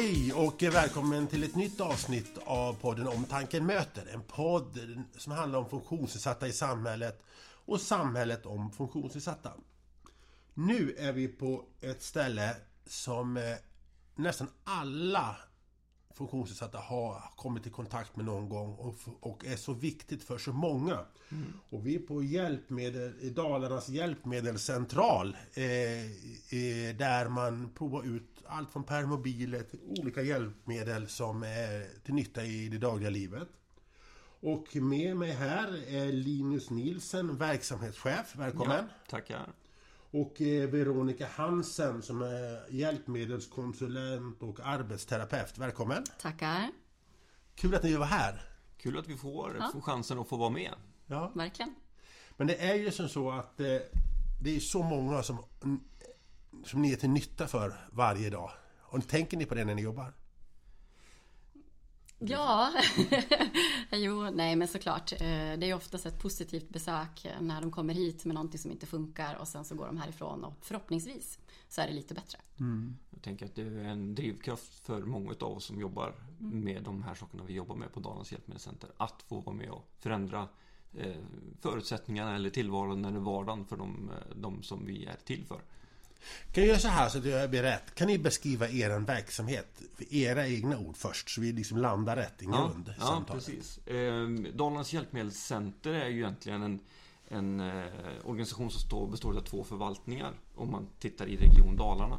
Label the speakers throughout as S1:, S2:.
S1: Hej och välkommen till ett nytt avsnitt av podden Omtanken möter. En podd som handlar om funktionsnedsatta i samhället och samhället om funktionsnedsatta. Nu är vi på ett ställe som eh, nästan alla funktionsnedsatta har kommit i kontakt med någon gång och, och är så viktigt för så många. Mm. Och vi är på hjälpmedel, i Dalarnas hjälpmedelscentral eh, eh, där man provar ut allt från permobiler till olika hjälpmedel som är till nytta i det dagliga livet. Och med mig här är Linus Nilsen, verksamhetschef. Välkommen! Ja,
S2: tackar!
S1: Och eh, Veronica Hansen som är hjälpmedelskonsulent och arbetsterapeut. Välkommen!
S3: Tackar!
S1: Kul att ni var här!
S2: Kul att vi får, ja. får chansen att få vara med.
S3: Ja. Verkligen!
S1: Men det är ju som så att eh, det är så många som, som ni är till nytta för varje dag. Och tänker ni på det när ni jobbar?
S3: Ja, jo, nej men såklart. Eh, det är oftast ett positivt besök när de kommer hit med någonting som inte funkar och sen så går de härifrån och förhoppningsvis så är det lite bättre.
S2: Mm. Jag tänker att det är en drivkraft för många av oss som jobbar mm. med de här sakerna vi jobbar med på Dalarnas hjälpmedelscenter. Att få vara med och förändra eh, förutsättningarna eller tillvaron eller vardagen för de, eh, de som vi är till för.
S1: Kan jag göra så här så att jag blir rätt? Kan ni beskriva er verksamhet? Era egna ord först, så vi liksom landar rätt i grund.
S2: Ja, ja precis. Eh, Dalarnas hjälpmedelscenter är ju egentligen en, en eh, organisation som står, består av två förvaltningar om man tittar i Region Dalarna.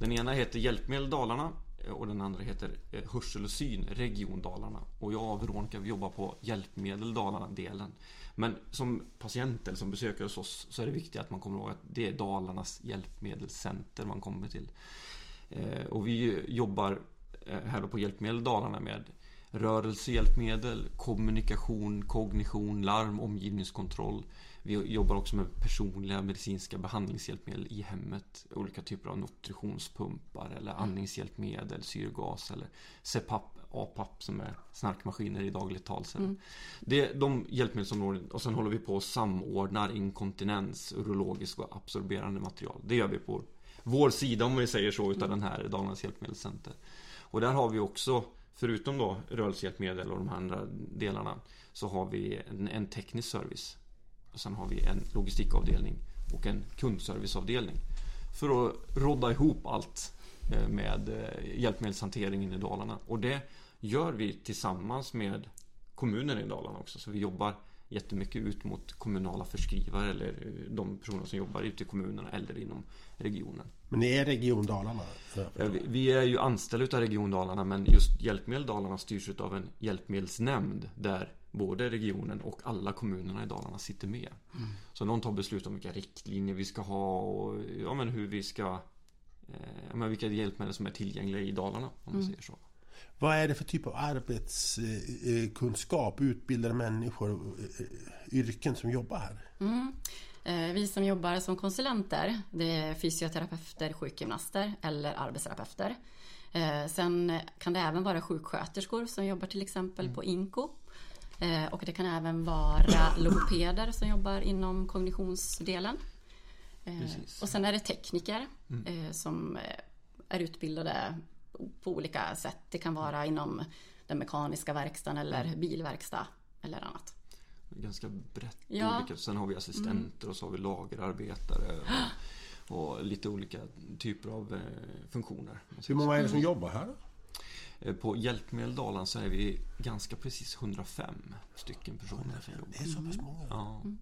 S2: Den ena heter Hjälpmedel Dalarna eh, och den andra heter eh, Hörsel och syn Region Dalarna. Och jag och Veronica vi jobbar på Hjälpmedel Dalarna-delen. Men som patient eller som besökare hos oss så är det viktigt att man kommer ihåg att det är Dalarnas hjälpmedelscenter man kommer till. Eh, och vi jobbar eh, här på Hjälpmedel Dalarna med rörelsehjälpmedel, kommunikation, kognition, larm, omgivningskontroll. Vi jobbar också med personliga medicinska behandlingshjälpmedel i hemmet. Olika typer av nutritionspumpar eller andningshjälpmedel, syrgas eller CPAP APAP som är snarkmaskiner i dagligt tal. Mm. Det är de hjälpmedelsområden och sen håller vi på och samordnar inkontinens, urologisk och absorberande material. Det gör vi på vår sida om vi säger så utav mm. den här Dalarnas hjälpmedelscenter. Och där har vi också Förutom då rörelsehjälpmedel och de andra delarna så har vi en, en teknisk service. Och sen har vi en logistikavdelning och en kundserviceavdelning. För att rodda ihop allt Eh, med eh, hjälpmedelshanteringen i Dalarna. Och det gör vi tillsammans med kommunen i Dalarna också. Så vi jobbar jättemycket ut mot kommunala förskrivare eller eh, de personer som jobbar ute i kommunerna eller inom regionen.
S1: Men ni är Region Dalarna?
S2: Vi är ju anställda av Region Dalarna men just Hjälpmedel Dalarna styrs av en hjälpmedelsnämnd där både regionen och alla kommunerna i Dalarna sitter med. Mm. Så de tar beslut om vilka riktlinjer vi ska ha och ja, men hur vi ska eh, men vilka hjälpmedel som är tillgängliga i Dalarna om man mm. säger så.
S1: Vad är det för typ av arbetskunskap, utbildade människor, eh, yrken som jobbar här?
S3: Mm. Eh, vi som jobbar som konsulenter, det är fysioterapeuter, sjukgymnaster eller arbetsterapeuter. Eh, sen kan det även vara sjuksköterskor som jobbar till exempel mm. på INKO. Och det kan även vara logopeder som jobbar inom kognitionsdelen. Precis. Och sen är det tekniker mm. Eh, som eh, är utbildade på olika sätt. Det kan vara inom den mekaniska verkstaden eller mm. bilverkstad eller annat.
S2: Ganska brett ja. olika. Sen har vi assistenter mm. och så har vi lagerarbetare. Och, och lite olika typer av eh, funktioner.
S1: Hur många är det som jobbar här?
S2: På Hjälpmedel Dalarna så är vi ganska precis 105 stycken personer 105.
S1: Det är så pass många? Ja. Mm.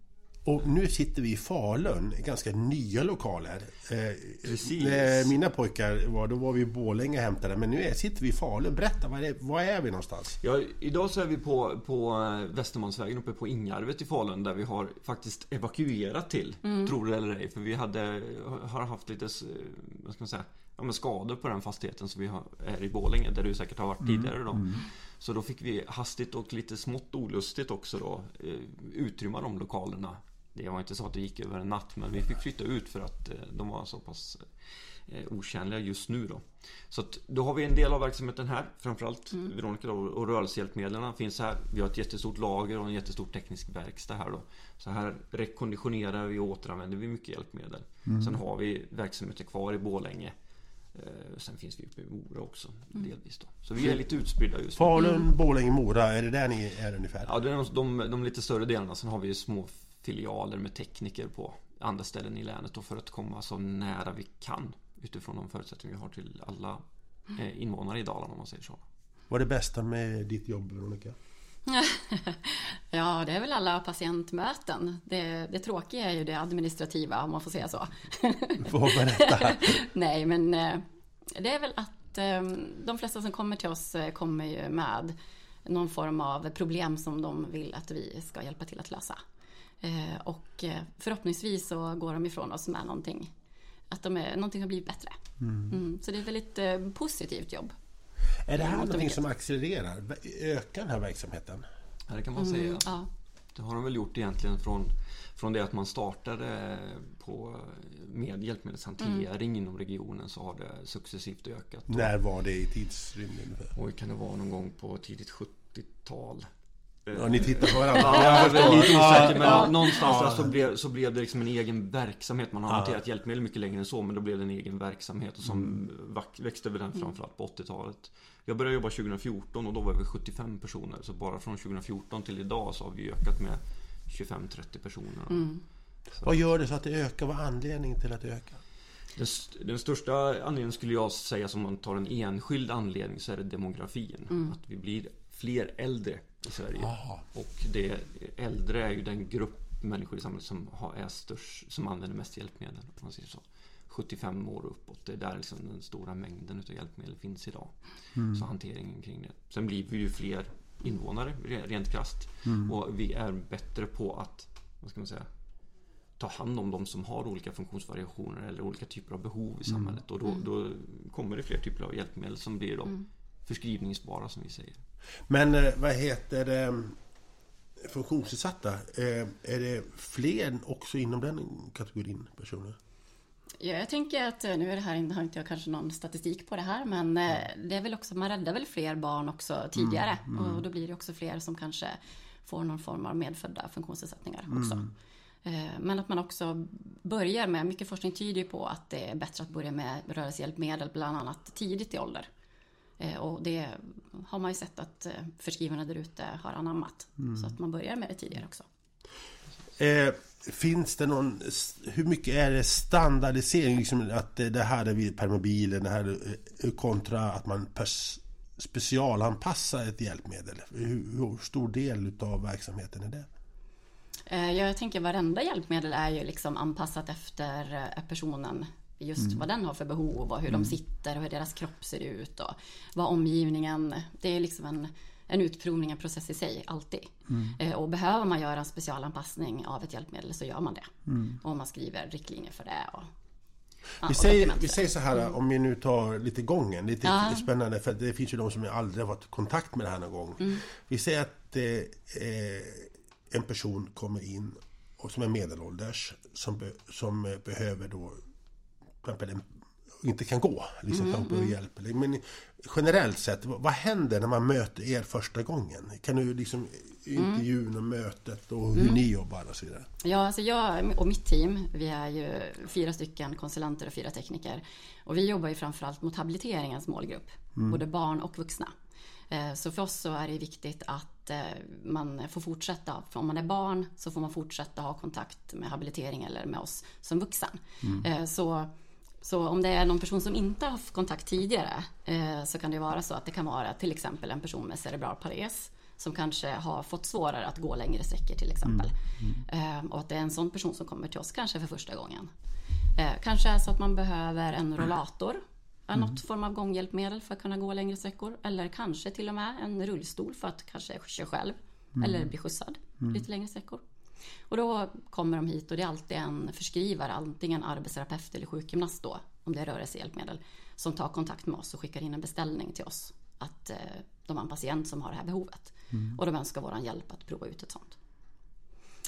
S1: Och nu sitter vi i Falun, ganska nya lokaler. Eh, Precis. När mina pojkar var, då var vi i Borlänge och hämtade. Men nu sitter vi i Falun. Berätta, var är, var är vi någonstans?
S2: Ja, idag så är vi på, på eh, Västermalmsvägen uppe på Ingarvet i Falun. Där vi har faktiskt evakuerat till, mm. tror det eller ej. För vi hade, har haft lite, vad ska man säga, ja, skador på den fastigheten som vi har, är i Borlänge. Där du säkert har varit mm. tidigare då. Mm. Så då fick vi hastigt och lite smått olustigt också då eh, utrymma de lokalerna det var inte så att det gick över en natt men vi fick flytta ut för att eh, de var så pass eh, otjänliga just nu då. Så att då har vi en del av verksamheten här Framförallt mm. Veronica då, och rörelsehjälpmedlen finns här Vi har ett jättestort lager och en jättestor teknisk verkstad här då Så här rekonditionerar vi och återanvänder vi mycket hjälpmedel mm. Sen har vi verksamheter kvar i Bålänge sen finns vi uppe i Mora också delvis då. Så vi är lite utspridda just nu.
S1: Falun, Borlänge, Mora, är det där ni är ungefär?
S2: Ja, det är de, de, de lite större delarna. Sen har vi ju små filialer med tekniker på andra ställen i länet då för att komma så nära vi kan utifrån de förutsättningar vi har till alla eh, invånare i Dalarna om man säger så.
S1: Vad är det bästa med ditt jobb Veronica?
S3: ja, det är väl alla patientmöten. Det, det tråkiga är ju det administrativa om man får säga så.
S1: Får berätta.
S3: Nej, men eh, det är väl att eh, de flesta som kommer till oss eh, kommer ju med någon form av problem som de vill att vi ska hjälpa till att lösa. Och förhoppningsvis så går de ifrån oss med någonting. Att de är, någonting har blivit bättre. Mm. Mm, så det är ett väldigt positivt jobb.
S1: Är det här någonting som accelererar? Ökar den här verksamheten?
S2: Ja, det kan man säga. Mm, ja. Det har de väl gjort egentligen från, från det att man startade på, med hjälpmedelshantering mm. inom regionen så har det successivt ökat.
S1: När var det i tidsrymden?
S2: Oj, kan det vara någon gång på tidigt 70-tal?
S1: Ja, ni tittar på varandra.
S2: ja, jag lite osäker men ja. någonstans ja. så, blev, så blev det liksom en egen verksamhet. Man har ja. hanterat hjälpmedel mycket längre än så men då blev det en egen verksamhet och som mm. växte väl den framförallt på 80-talet. Jag började jobba 2014 och då var vi 75 personer. Så bara från 2014 till idag så har vi ökat med 25-30 personer. Mm.
S1: Vad gör det så att det ökar? Vad är anledningen till att det ökar?
S2: Den, den, största anledningen skulle jag säga som man tar en enskild anledning så är det demografin. Mm. Att vi blir fler äldre i Sverige. Aha. Och det, äldre är ju den grupp människor i samhället som har, är störst, som använder mest hjälpmedel. Om man säger så. 75 år och uppåt. Det är där liksom den stora mängden av hjälpmedel finns idag. Mm. Så hanteringen kring det. Sen blir vi ju fler invånare rent krasst. Mm. Och vi är bättre på att, vad ska man säga, ta hand om de som har olika funktionsvariationer eller olika typer av behov i mm. samhället. Och då, mm. då kommer det fler typer av hjälpmedel som blir då mm. förskrivningsbara som vi säger.
S1: Men eh, vad heter det? Funktionsnedsatta, eh, är det fler också inom den kategorin personer?
S3: Ja, jag tänker att eh, nu är det här, har inte jag kanske någon statistik på det här, men det är väl också, man räddar väl fler barn också tidigare mm, mm. och då blir det också fler som kanske får någon form av medfödda funktionsnedsättningar också. Mm. Men att man också börjar med, mycket forskning tyder ju på att det är bättre att börja med rörelsehjälpmedel bland annat tidigt i ålder. Eh, och det har man ju sett att eh, förskrivarna där ute har anammat. Mm. Så att man börjar med det tidigare också.
S1: Eh, finns det någon, hur mycket är det standardisering? Liksom att det här är vid permobilen, det här eh, kontra att man pers, specialanpassar ett hjälpmedel. Hur, hur stor del av verksamheten är det?
S3: Jag tänker varenda hjälpmedel är ju liksom anpassat efter personen just mm. vad den har för behov och hur mm. de sitter och hur deras kropp ser ut och vad omgivningen... Det är liksom en, en utprovning, en process i sig, alltid. Mm. Eh, och behöver man göra en specialanpassning av ett hjälpmedel så gör man det. Mm. Och man skriver riktlinjer för det. Och,
S1: vi, säger, vi säger så här, mm. om vi nu tar lite gången, lite ja. spännande för det finns ju de som aldrig har varit i kontakt med det här någon gång. Mm. Vi säger att eh, en person kommer in och som är medelålders som, be, som behöver då exempel inte kan gå, liksom mm, mm. hjälp. Men generellt sett, vad händer när man möter er första gången? Kan du liksom intervjun och mötet och hur mm. ni jobbar och så vidare?
S3: Ja, alltså jag och mitt team, vi är ju fyra stycken konsulenter och fyra tekniker. Och vi jobbar ju framförallt mot habiliteringens målgrupp, mm. både barn och vuxna. Eh, så för oss så är det viktigt att eh, man får fortsätta. För om man är barn så får man fortsätta ha kontakt med habilitering eller med oss som vuxen. Mm. Eh, så så om det är någon person som inte har haft kontakt tidigare eh, så kan det vara så att det kan vara till exempel en person med cerebral pares som kanske har fått svårare att gå längre sträckor till exempel. Mm. Mm. Eh, och att det är en sån person som kommer till oss kanske för första gången. Eh, kanske är så att man behöver en rollator, mm. något form av gånghjälpmedel för att kunna gå längre sträckor. Eller kanske till och med en rullstol för att kanske köra själv. Mm. Eller bli skjutsad mm. lite längre sträckor. Och då kommer de hit och det är alltid en förskrivare, antingen arbetsterapeut eller sjukgymnast då, om det är rörelsehjälpmedel, som tar kontakt med oss och skickar in en beställning till oss. Att eh, de har en patient som har det här behovet. Mm. Och de önskar vår hjälp att prova ut ett sånt.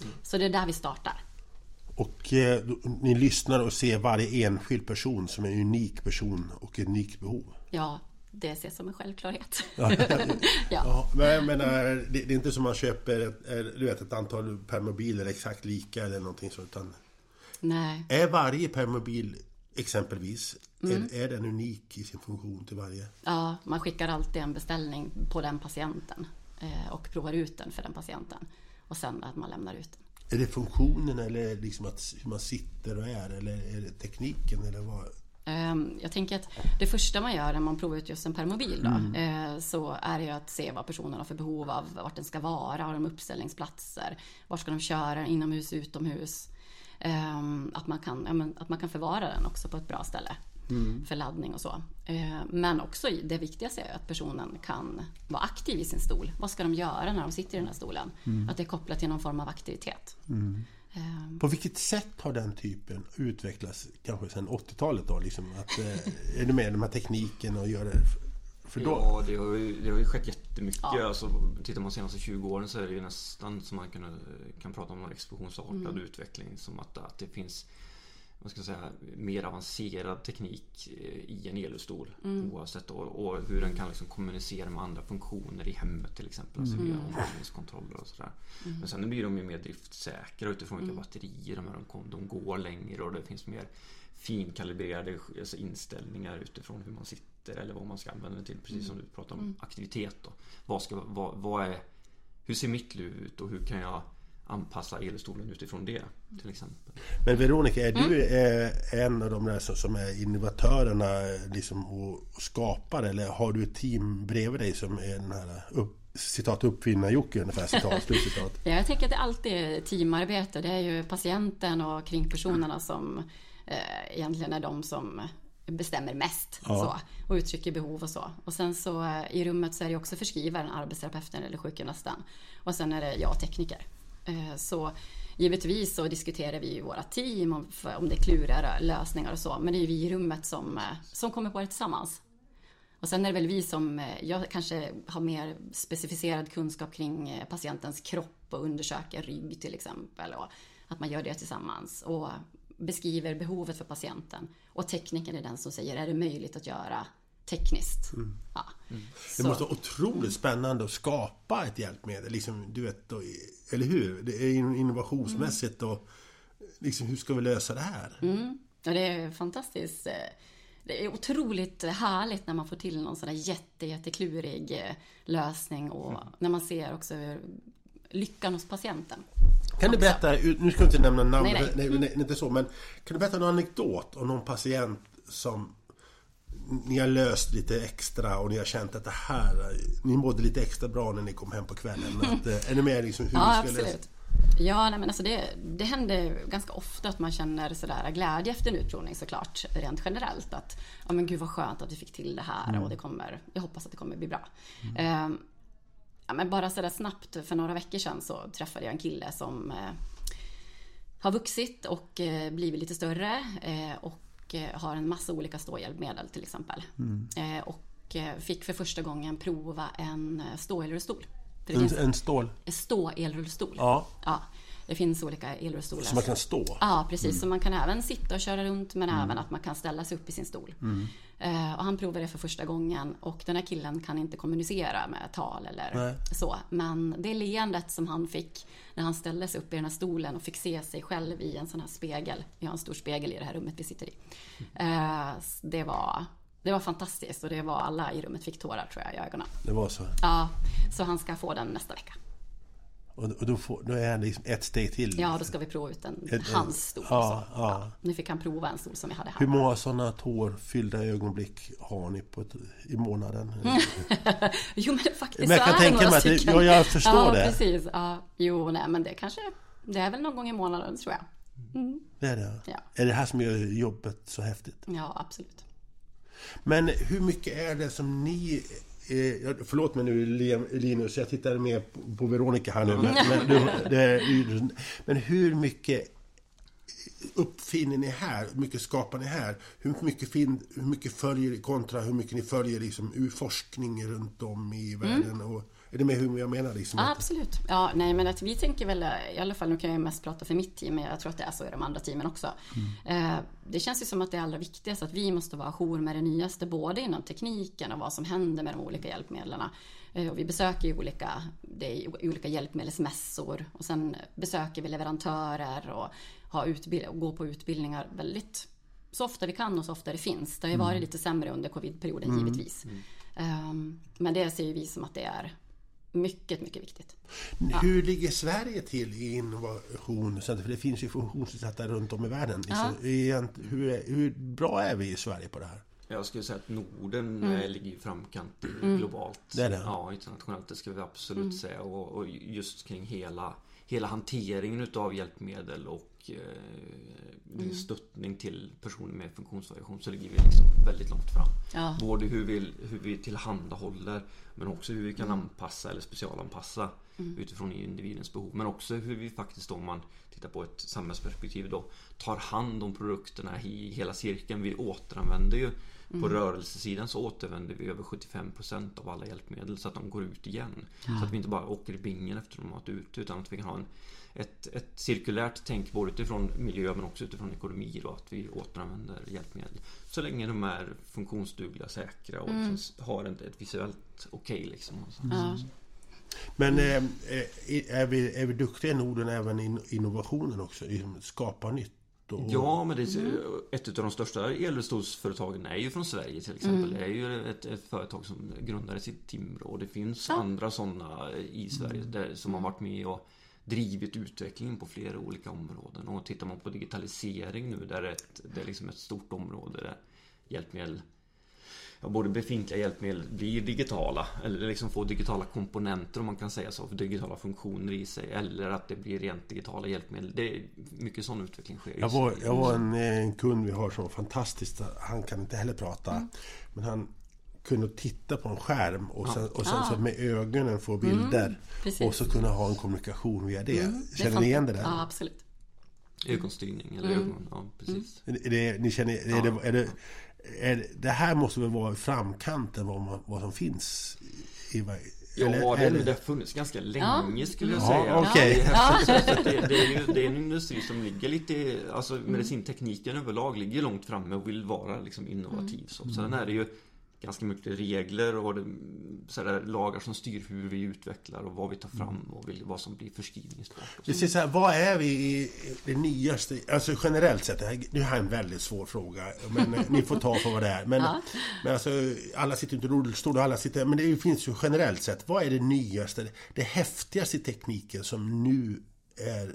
S3: Mm. Så det är där vi startar.
S1: Och eh, ni lyssnar och ser varje enskild person som en unik person och ett unikt behov?
S3: Ja, det ses som en självklarhet.
S1: ja. ja. men jag menar, det, det är inte som man köper ett, du vet, ett antal permobiler exakt lika eller någonting så utan
S3: Nej.
S1: Är varje permobil exempelvis är, är den unik i sin funktion till varje?
S3: Ja, man skickar alltid en beställning på den patienten eh, och provar ut den för den patienten. Och sen att man lämnar ut den.
S1: Är det funktionen eller liksom att, hur man sitter och är? Eller är det tekniken? Eller vad?
S3: Ehm, Jag tänker att det första man gör när man provar ut just en permobil då, eh, så är det att se vad personen har för behov av, vart den ska vara, har de uppställningsplatser, var ska de köra, inomhus, utomhus. Ehm, Att man kan, att man kan förvara den också på ett bra ställe för laddning och så. Eh, Men också det viktigaste är att personen kan vara aktiv i sin stol. Vad ska de göra när de sitter i den här stolen? Att det är kopplat till någon form av aktivitet. Ehm,
S1: På vilket sätt har den typen utvecklats kanske sedan 80-talet då? Liksom att, eh, är det med de här tekniken och gör det? För då,
S2: Ja, det har, ju, det har ju skett jättemycket.
S3: Ja.
S2: Alltså, tittar man de senaste 20 åren så är det ju nästan som man kan, kan prata om en explosionsartad utveckling. Som att, att det finns vad ska säga, mer avancerad teknik eh, i en elrullstol. Oavsett och, och hur den kan liksom kommunicera med andra funktioner i hemmet till exempel. Alltså via omvandlingskontroller och sådär. Men sen blir de ju mer driftsäkra utifrån vilka batterier de, är. de, går längre och det finns mer finkalibrerade alltså inställningar utifrån hur man sitter eller vad man ska använda den till. Precis som du pratade om aktivitet. Då. Vad ska, vad, vad är, hur ser mitt liv ut och hur kan jag anpassa elstolen utifrån det till exempel.
S1: Men Veronica, är du eh, en av de där som, är innovatörerna liksom, och, skapar eller har du ett team bredvid dig som är den här upp, citat uppfinnar-Jocke ungefär, citat, slutcitat?
S3: Ja, jag tänker att det alltid är teamarbete. Det är ju patienten och kringpersonerna som eh, egentligen är de som bestämmer mest
S1: Ja.
S3: så, och uttrycker behov och så. Och sen så eh, i rummet så är det också förskrivaren, arbetsterapeuten eller sjukgymnasten. Och sen är det jag, tekniker. Eh, så givetvis så diskuterar vi i våra team om, om det är kluriga lösningar och så. Men det är ju vi i rummet som, eh, som kommer på det tillsammans. Och sen är det väl vi som, eh, jag kanske har mer specificerad kunskap kring patientens kropp och undersöker rygg till exempel. Och att man gör det tillsammans och beskriver behovet för patienten. Och tekniken är den som säger, är det möjligt att göra tekniskt? Ja.
S1: Det
S3: Så-
S1: måste vara otroligt spännande att skapa ett hjälpmedel, liksom, du vet, då, eller hur? Det är in- innovationsmässigt och liksom, hur ska vi lösa det här?
S3: Ja, det är fantastiskt. eh, Det är otroligt härligt när man får till någon sån där jätte, jätteklurig eh, lösning och när man ser också hur lyckan hos patienten.
S1: Kan du berätta, nu ska du inte nämna namn,
S3: Nej,
S1: nej,
S3: nej.
S1: nej, inte så, men kan du berätta någon anekdot om någon patient som ni har löst lite extra och ni har känt att det här, ni mådde lite extra bra när ni kom hem på kvällen. Att, eh, är ni med liksom hur
S3: Ja,
S1: ni ska lösa
S3: absolut. Ja, nej, men alltså det, det händer ganska ofta att man känner sådär glädje efter en utprovning såklart, rent generellt. Att ja, men gud vad skönt att vi fick till det här och det kommer, jag hoppas att det kommer bli bra. Ehm, ja, men bara sådär snabbt, för några veckor sedan så träffade jag en kille som eh, har vuxit och eh, blivit lite större eh, och eh, har en massa olika ståhjälpmedel till exempel. Eh, och eh, fick för första gången prova en ståelrullstol.
S1: En, en stål
S3: stå-elrullstol.
S1: Ja.
S3: ja. Det finns olika elrullstolar.
S1: som man kan stå.
S3: Ja, precis. Så man kan även sitta och köra runt men även att man kan ställa sig upp i sin stol. Eh, och han provade det för första gången och den här killen kan inte kommunicera med tal eller
S1: Nej.
S3: så. Men det leendet som han fick när han ställde sig upp i den här stolen och fick se sig själv i en sån här spegel. Vi har en stor spegel i det här rummet vi sitter i. Eh, det var det var fantastiskt och det var alla i rummet fick tårar tror jag i ögonen.
S1: Det var så.
S3: Ja, så han ska få den nästa vecka.
S1: Och, då, får, då är han liksom ett steg till.
S3: Ja, då ska vi prova ut en,
S1: Ett-
S3: hans stol.
S1: ja,
S3: så.
S1: ja.
S3: Nu fick han prova en stol som vi hade här.
S1: Hur många sådana tårfyllda ögonblick har ni på ett, i månaden?
S3: Jo men faktiskt
S1: Men jag kan
S3: så är det
S1: tänka
S3: några
S1: mig att det-
S3: stycken.
S1: ja, jag förstår
S3: ja,
S1: det.
S3: precis. Ja, jo, nej men det kanske, det är väl någon gång i månaden tror jag.
S1: Det är det?
S3: Ja.
S1: Är det här som gör jobbet så häftigt?
S3: Ja, absolut.
S1: Men hur mycket är det som ni... Eh, förlåt mig nu Linus, jag tittar mer på, på Veronica här nu. Men, men, du, det, men hur mycket uppfinner ni här? Hur mycket skapar ni här? Hur mycket, fin, hur mycket följer kontra hur mycket ni följer liksom, ur forskning runt om i världen? Och, är det med hur jag menar? Liksom,
S3: Ja, absolut. Ja, nej men att vi tänker väl, i alla fall nu kan jag mest prata för mitt team, men jag tror att det är så i de andra teamen också. Eh, det känns ju som att det allra viktigaste att vi måste vara ajour med det nyaste, både inom tekniken och vad som händer med de olika hjälpmedlen. Eh, och vi besöker ju olika, det är olika hjälpmedelsmässor och sen besöker vi leverantörer och, har utbild- och går på utbildningar väldigt så ofta vi kan och så ofta det finns. Det har ju varit
S1: Mm.
S3: lite sämre under covidperioden givetvis. Ehm, men det ser ju vi som att det är mycket, mycket viktigt.
S1: Hur ligger Sverige till i innovation? För det finns ju funktionsnedsatta runt om i världen.
S3: Ja.
S1: Hur, hur bra är vi i Sverige på det här?
S2: Jag skulle säga att Norden eh, ligger i framkant globalt.
S1: Det är det?
S2: Ja, internationellt. Det ska vi absolut säga. Och, och just kring hela, hela hanteringen utav hjälpmedel och eh, stöttning till personer med funktionsvariation så ligger vi liksom väldigt långt fram.
S3: Ja.
S2: Både hur vi, hur vi tillhandahåller men också hur vi kan anpassa eller specialanpassa utifrån individens behov. Men också hur vi faktiskt om man tittar på ett samhällsperspektiv då tar hand om produkterna i hela cirkeln. Vi återanvänder ju på rörelsesidan så återvänder vi över 75% av alla hjälpmedel så att de går ut igen. Så att vi inte bara åker i bingen efter de har varit ute utan att vi kan ha en, ett, ett cirkulärt tänk både utifrån miljö men också utifrån ekonomi då, att vi återanvänder hjälpmedel. Så länge de är funktionsdugliga, säkra och liksom har ett, ett visuellt okej liksom.
S3: Ja.
S1: Men eh, eh, är, vi, är vi duktiga i Norden även i innovationen också? Skapa nytt? Och,
S2: Ja, men det är, ett av de största elrullstolsföretagen är ju från Sverige till exempel. Det är ju ett, ett företag som grundades i Timrå och det finns andra sådana i Sverige där, som har varit med och drivit utvecklingen på flera olika områden. Och tittar man på digitalisering nu där det är ett, det är liksom ett stort område där hjälpmedel ja, både befintliga hjälpmedel blir digitala eller liksom får digitala komponenter om man kan säga så, för digitala funktioner i sig eller att det blir rent digitala hjälpmedel. Det är mycket sån utveckling sker
S1: Jag var, jag var en, en kund vi har som var fantastiskt. Han kan inte heller prata.
S3: Mm.
S1: Men han kunde titta på en skärm och sen, och sen
S3: Ah.
S1: så med ögonen få bilder.
S3: precis.
S1: och så kunna ha en kommunikation via det.
S3: Mm, Det är
S1: Känner ni igen det där?
S3: Ja, absolut.
S2: Ögonstyrning eller
S3: Mm.
S2: ögon, ja precis.
S1: Är det, ni känner, är det, är det, är det, det här måste väl vara i framkanten vad, man, vad som finns? I,
S2: Ja,
S1: eller-
S2: det,
S1: eller-
S2: det har funnits ganska länge skulle jag
S1: Ja,
S2: säga. är häftigt. Så att det, det, är ju, det är en industri som ligger lite, alltså medicintekniken överlag ligger långt framme och vill vara liksom innovativ. Så. Sen är det ju ganska mycket regler och så där, lagar som styr hur vi utvecklar och vad vi tar fram och vill, vad som blir förskrivningsbart. och så.
S1: Vi säger så här, vad är vi i det nyaste? Alltså generellt sett, det här, det här är en väldigt svår fråga. Men eh, ni får ta för vad det är. Men,
S3: Ja.
S1: men alltså, alla sitter inte i rullstol och alla sitter... Men det finns ju generellt sett, vad är det nyaste, det häftigaste i tekniken som nu är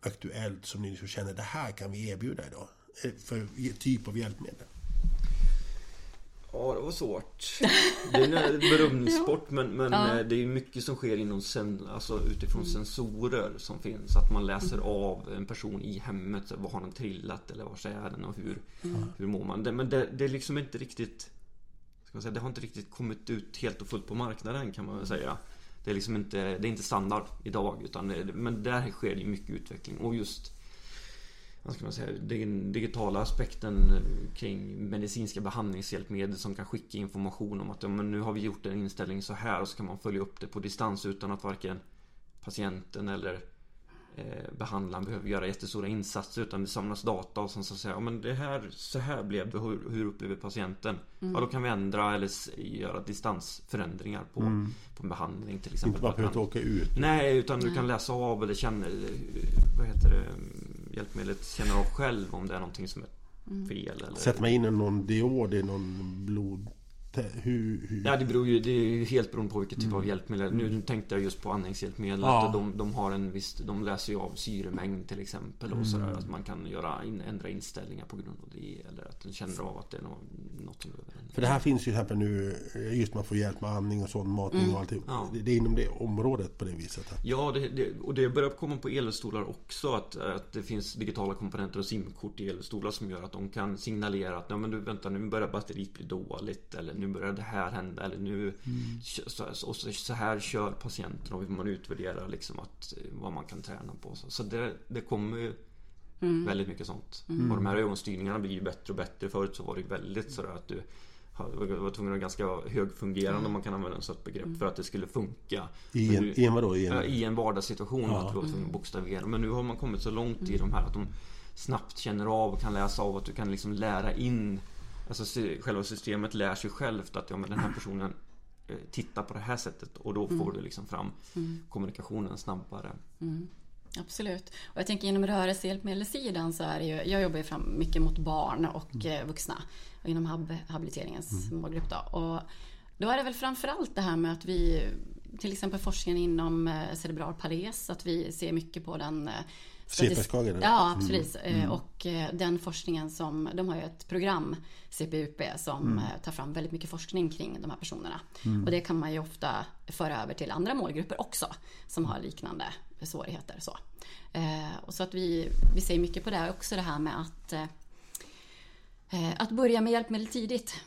S1: aktuellt, som ni så känner, det här kan vi erbjuda idag? Eh, För typ av hjälpmedel.
S2: Ja, det var svårt. Det är en berömningssport men, men
S3: Ja.
S2: eh, det är mycket som sker inom sen, alltså utifrån sensorer som finns. Att man läser av en person i hemmet. Var har den trillat eller var är den och hur, hur mår man? Det, men det, det är liksom inte riktigt ska man säga, Det har inte riktigt kommit ut helt och fullt på marknaden kan man väl säga. Det är liksom inte, det är inte standard idag utan det, men där sker det mycket utveckling och just vad ska man säga, den digitala aspekten kring medicinska behandlingshjälpmedel som kan skicka information om att ja, men nu har vi gjort en inställning så här och så kan man följa upp det på distans utan att varken patienten eller eh, behandlaren behöver göra jättestora insatser utan det samlas data och sen så säger ja, men det här, så här blev det, hur, hur upplever patienten? Ja då kan vi ändra eller göra distansförändringar på, på en behandling till exempel.
S1: Inte bara
S2: man-
S1: åka ut.
S2: Nej, utan du kan läsa av eller känna, vad heter det, hjälpmedlet känner av själv om det är någonting som är fel eller...
S1: Sätter man in en någon diod i någon blod... Hur, hur?
S2: Ja, det beror ju, det är ju helt beroende på vilket typ av hjälpmedel. Nu, nu tänkte jag just på andningshjälpmedel.
S1: Ja.
S2: De, de har en viss, de läser ju av syremängd till exempel och sådär. Att man kan göra in, ändra inställningar på grund av det. Eller att den känner av att det är något, som behöver
S1: För det här finns ju till exempel nu, just man får hjälp med andning och sån matning och allting.
S2: Ja.
S1: Det, det är inom det området på det viset.
S2: Ja, det, det, och det börjar komma på elstolar också att, att det finns digitala komponenter och simkort i elstolar som gör att de kan signalera att Nej, men du, vänta, nu börjar batteriet bli dåligt eller nu börjar det här hända eller nu så, så, så, så här kör patienten och man utvärderar liksom att, eh, vad man kan träna på. Så, så det, det kommer ju väldigt mycket sånt. Och de här ögonstyrningarna blir ju bättre och bättre. Förut så var det väldigt sådär att du var tvungen att ganska högfungerande om man kan använda ett sådant begrepp för att det skulle funka.
S1: I en,
S2: nu-
S1: i en vadå? I en,
S2: I en vardagssituation
S1: Ja.
S2: att du var tvungen att bokstavera. Men nu har man kommit så långt i de här att de snabbt känner av och kan läsa av att du kan liksom lära in Alltså själva systemet lär sig självt att ja, men den här personen eh, tittar på det här sättet och då får du liksom fram kommunikationen snabbare.
S3: Absolut. Och jag tänker inom rörelsehjälpmedelssidan så är det ju, jag jobbar ju fram mycket mot barn och mm. vuxna inom hab, habiliteringens mm. målgrupp då. Och då är det väl framförallt det här med att vi till exempel forskningen inom eh, cerebral pares, att vi ser mycket på den
S1: CP-skador?
S3: Ja, absolut. Mm. Mm. Och den forskningen som, de har ju ett program, CPUP, som mm. tar fram väldigt mycket forskning kring de här personerna. Mm. Och det kan man ju ofta föra över till andra målgrupper också, som har liknande svårigheter. Så, och så att vi, vi ser mycket på det, också det här med att, att börja med hjälpmedel tidigt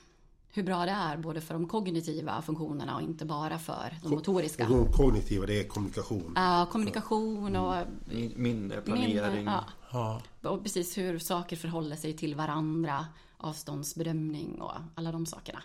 S3: hur bra det är både för de kognitiva funktionerna och inte bara för de motoriska.
S1: Och de kognitiva, det är kommunikation?
S3: Ja, kommunikation och
S2: minne, planering. Minne,
S3: ja. ja. Och precis hur saker förhåller sig till varandra, avståndsbedömning och alla de sakerna.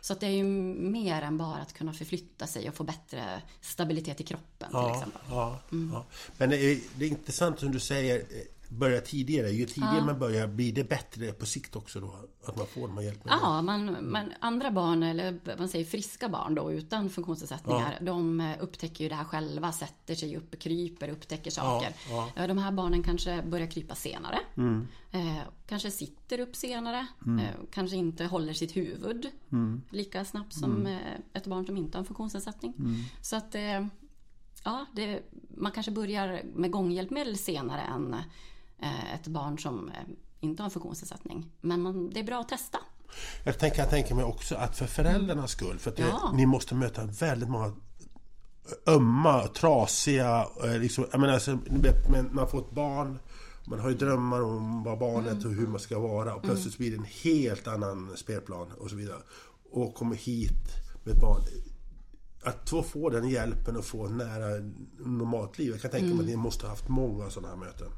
S3: Så att det är ju mer än bara att kunna förflytta sig och få bättre stabilitet i kroppen till exempel.
S1: Ja, mm. ja. Men det är, det är intressant som du säger börja tidigare. Ju tidigare ja. man börjar blir det bättre på sikt också då? Att man får de här hjälpmedlen?
S3: Ja, man, man, andra barn, eller man säger friska barn då utan funktionsnedsättningar, ja. de eh, upptäcker ju det här själva, sätter sig upp, kryper, upptäcker saker. Ja. De här barnen kanske börjar krypa senare. Mm. Eh, kanske sitter upp senare. Mm. Eh, kanske inte håller sitt huvud mm. lika snabbt som mm. eh, ett barn som inte har en funktionsnedsättning. Mm. Så att eh, ja, det, man kanske börjar med gånghjälpmedel senare än ett barn som eh, inte har en funktionsnedsättning. Men man, det är bra att testa.
S1: Jag tänker, jag tänker mig också att för föräldrarnas skull, för att det, ni måste möta väldigt många ömma, trasiga, eh, liksom, jag menar, alltså, man får ett barn man har ju drömmar om vad barnet mm. och hur man ska vara och plötsligt mm. blir det en helt annan spelplan och så vidare. Och kommer hit med ett barn att få den hjälpen och få nära normalt liv. Jag kan tänka mig mm. att ni måste ha haft många sådana här möten.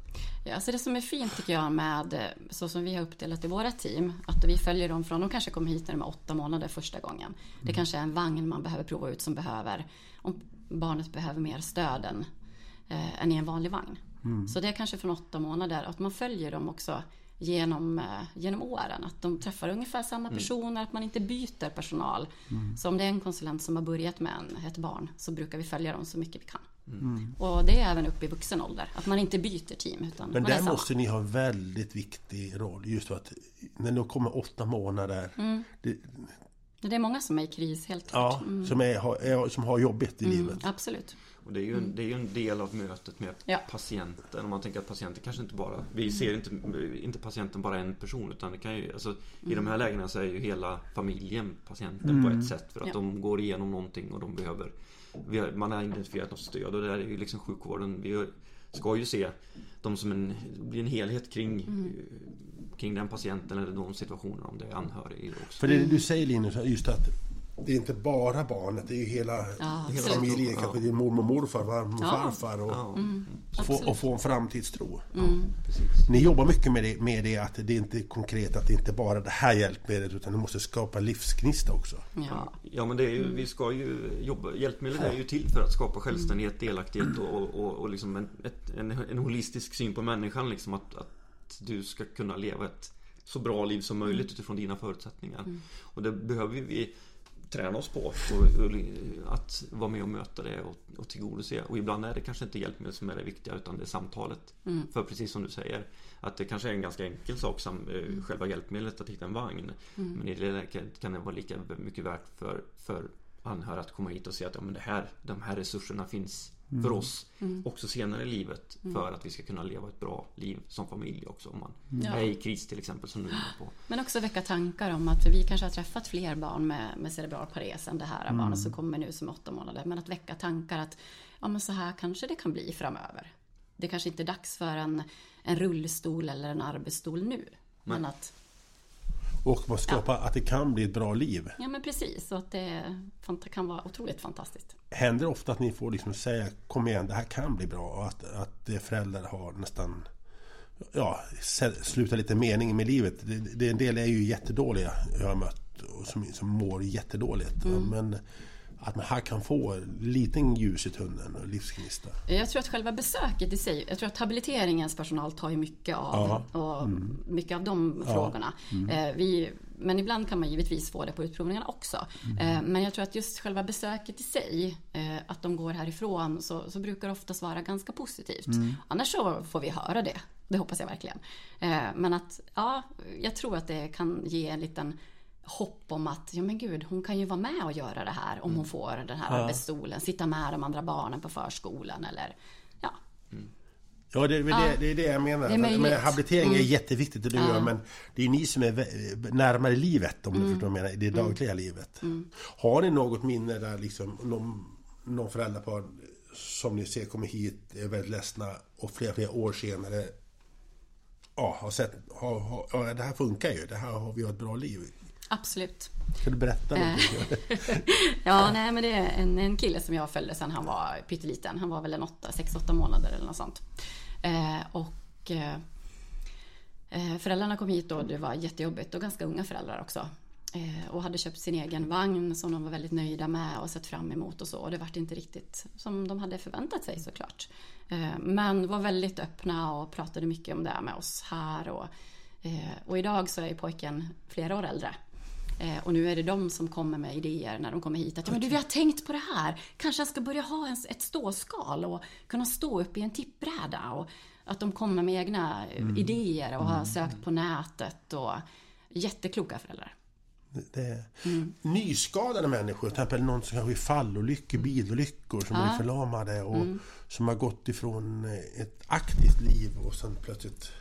S3: Ja, alltså det som är fint tycker jag med så som vi har uppdelat i våra team, att vi följer dem från, de kanske kommer hit när de är åtta månader första gången. Det mm. kanske är en vagn man behöver prova ut som behöver, om barnet behöver mer stöd än, eh, än i en vanlig vagn. Mm. Så det är kanske från åtta månader, att man följer dem också genom, eh, genom åren. Att de träffar ungefär samma mm. personer, mm. att man inte byter personal. Mm. Så om det är en konsulent som har börjat med en, ett barn så brukar vi följa dem så mycket vi kan. Mm. Och det är även upp i vuxen ålder, att man inte byter team. Utan
S1: Men där måste ni ha en väldigt viktig roll, just för att när de kommer åtta månader. Mm. Det,
S3: det är många som är i kris, helt klart.
S1: Ja, mm. som, är, är, som har jobbigt i livet.
S3: Absolut.
S2: Och det är ju en, det är en del av mötet med ja. patienten. Om man tänker att patienten kanske inte bara... Vi ser inte, inte patienten bara en person utan det kan ju... Alltså, mm. I de här mm. lägena så är ju hela familjen patienten mm. på ett sätt. För att ja. de går igenom någonting och de behöver... Har, man har identifierat något stöd och det där är ju liksom sjukvården. Vi ska ju se dem som en, blir en helhet kring mm kring den patienten eller de situationerna om det är anhörig också.
S1: För det du säger Linus, just att det är inte bara barnet, det är ju hela, ja, hela familjen. Ja. Kanske din mormor och morfar, farmor och ja. farfar. Och, ja. mm, få, och få en framtidstro. Mm. Ni jobbar mycket med det, med det, att det är inte konkret, att det inte bara är det här hjälpmedlet utan det måste skapa livsgnista också.
S2: Ja, ja men det är ju, vi ska ju jobba, hjälpmedlet är ju till för att skapa självständighet, delaktighet och, och, och liksom en, ett, en, en holistisk syn på människan. Liksom att, att du ska kunna leva ett så bra liv som möjligt mm. utifrån dina förutsättningar. Mm. Och det behöver vi träna oss på. Och, och, att vara med och möta det och, och tillgodose. Och ibland är det kanske inte hjälpmedel som är det viktiga utan det är samtalet. Mm. För precis som du säger att det kanske är en ganska enkel sak som eh, mm. själva hjälpmedlet att hitta en vagn. Mm. Men i det läget kan det vara lika mycket värt för, för anhöriga att komma hit och se att ja, men det här, de här resurserna finns mm. för oss mm. också senare i livet mm. för att vi ska kunna leva ett bra liv som familj också om man mm. är i kris till exempel som är på.
S3: Men också väcka tankar om att, för vi kanske har träffat fler barn med, med cerebral pares än det här mm. barnet som kommer nu som åtta månader. Men att väcka tankar att ja men så här kanske det kan bli framöver. Det kanske inte är dags för en, en rullstol eller en arbetsstol nu. Men att
S1: och skapa ja. att det kan bli ett bra liv.
S3: Ja men precis, och att det kan vara otroligt fantastiskt.
S1: Händer det ofta att ni får liksom säga Kom igen, det här kan bli bra och att, att föräldrar har nästan Ja, slutar lite mening med livet. Det, det, en del är ju jättedåliga jag har mött och som, som mår jättedåligt. Mm. Men att man här kan få en liten ljus i tunneln och livsgnista.
S3: Jag tror att själva besöket i sig, jag tror att habiliteringens personal tar ju mycket av, ja. och mm. mycket av de frågorna. Mm. Eh, vi, men ibland kan man givetvis få det på utprovningarna också. Eh, men jag tror att just själva besöket i sig, eh, att de går härifrån, så, så brukar det oftast vara ganska positivt. Annars så får vi höra det. Det hoppas jag verkligen. Men att, ja, jag tror att det kan ge en liten hopp om att, ja men gud, hon kan ju vara med och göra det här om hon får den här arbetsstolen, sitta med de andra barnen på förskolan eller ja.
S1: Ja, det, det, det är det jag menar.
S3: Det
S1: men habilitering är
S3: Mm.
S1: jätteviktigt det du
S3: Ja.
S1: gör, men det är ni som är närmare livet, om du
S3: Mm.
S1: förstår vad jag menar, det dagliga livet. Har ni något minne där liksom, någon, någon föräldrapar som ni ser kommer hit, är väldigt ledsna och flera, flera år senare ja, har sett, har, har, ja, det här funkar ju, det här har vi ett bra liv.
S3: Absolut.
S1: Kan du berätta
S3: Eh.
S1: någonting?
S3: Ja, nej men det är en, en kille som jag följde sedan han var pytteliten. Han var väl en 6-8 månader eller något sånt. Eh, och eh, eh, föräldrarna kom hit och det var jättejobbigt och ganska unga föräldrar också. Eh, och hade köpt sin egen vagn som de var väldigt nöjda med och sett fram emot och så. Och det vart inte riktigt som de hade förväntat sig såklart. Eh, men var väldigt öppna och pratade mycket om det med oss här. Och, eh, och idag så är pojken flera år äldre. Eh, och nu är det de som kommer med idéer när de kommer hit. Att ja, men du, vi har tänkt på det här. Kanske jag ska börja ha en, ett ståskal och kunna stå upp i en tippbräda. Och att de kommer med egna eh, idéer och har sökt på nätet. Och jättekloka föräldrar.
S1: Det,
S3: Mm.
S1: Nyskadade människor, till exempel någon som kanske är fallolyckor, bilolyckor, som
S3: Ja.
S1: är förlamade och
S3: Mm.
S1: som har gått ifrån ett aktivt liv och sen plötsligt...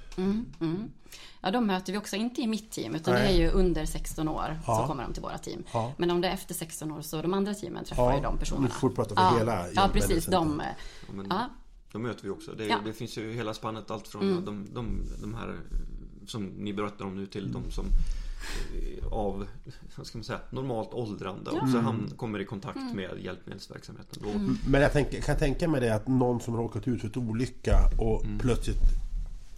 S3: Ja, de möter vi också inte i mitt team, utan det
S1: Nej.
S3: är ju under 16 år
S1: Ja.
S3: så kommer de till våra team.
S1: Ja.
S3: Men om det är efter 16 år så de andra teamen träffar
S1: Ja,
S3: ju de personerna.
S1: du får prata för
S3: ja.
S1: hela
S3: Ja, precis. De, eh,
S2: Ja, men
S3: ja,
S2: De möter vi också. Det, är-
S3: Ja. Mm.
S2: det finns ju hela spannet allt från de, de, de här som ni berättar om nu till
S1: Mm.
S2: de som eh, av ska man säga, normalt åldrande också han kommer i kontakt
S3: Mm.
S2: med hjälpmedelsverksamheten. Då,
S1: Men jag tänker, kan tänka mig det att någon som råkat ut för en olycka och
S2: Mm.
S1: plötsligt